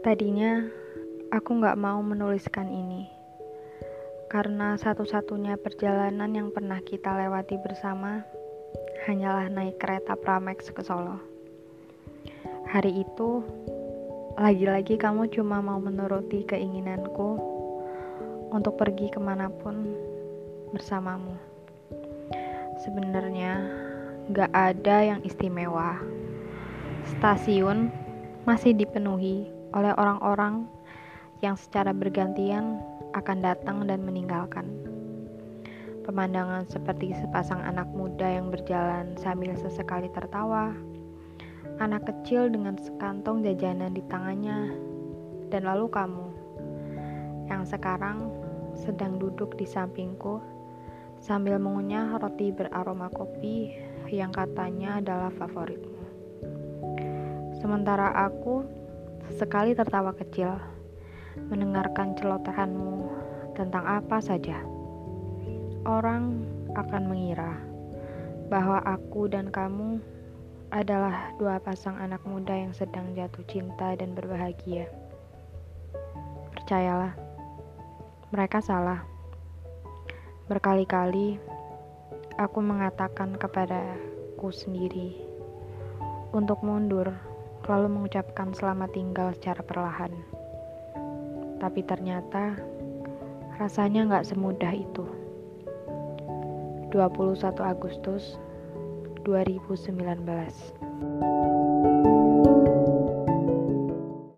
Tadinya aku gak mau menuliskan ini karena satu-satunya perjalanan yang pernah kita lewati bersama hanyalah naik kereta Pramex ke Solo. Hari itu, lagi-lagi kamu cuma mau menuruti keinginanku untuk pergi ke mana pun bersamamu. Sebenarnya gak ada yang istimewa. Stasiun masih dipenuhi oleh orang-orang yang secara bergantian akan datang dan meninggalkan. Pemandangan seperti sepasang anak muda yang berjalan sambil sesekali tertawa, anak kecil dengan sekantong jajanan di tangannya, dan lalu kamu yang sekarang sedang duduk di sampingku sambil mengunyah roti beraroma kopi yang katanya adalah favoritmu. Sementara aku Sekali tertawa kecil, mendengarkan celotehanmu tentang apa saja. Orang akan mengira bahwa aku dan kamu adalah dua pasang anak muda yang sedang jatuh cinta dan berbahagia. Percayalah, mereka salah. Berkali-kali aku mengatakan kepadaku sendiri untuk mundur lalu mengucapkan selamat tinggal secara perlahan. Tapi ternyata rasanya nggak semudah itu. 21 Agustus 2019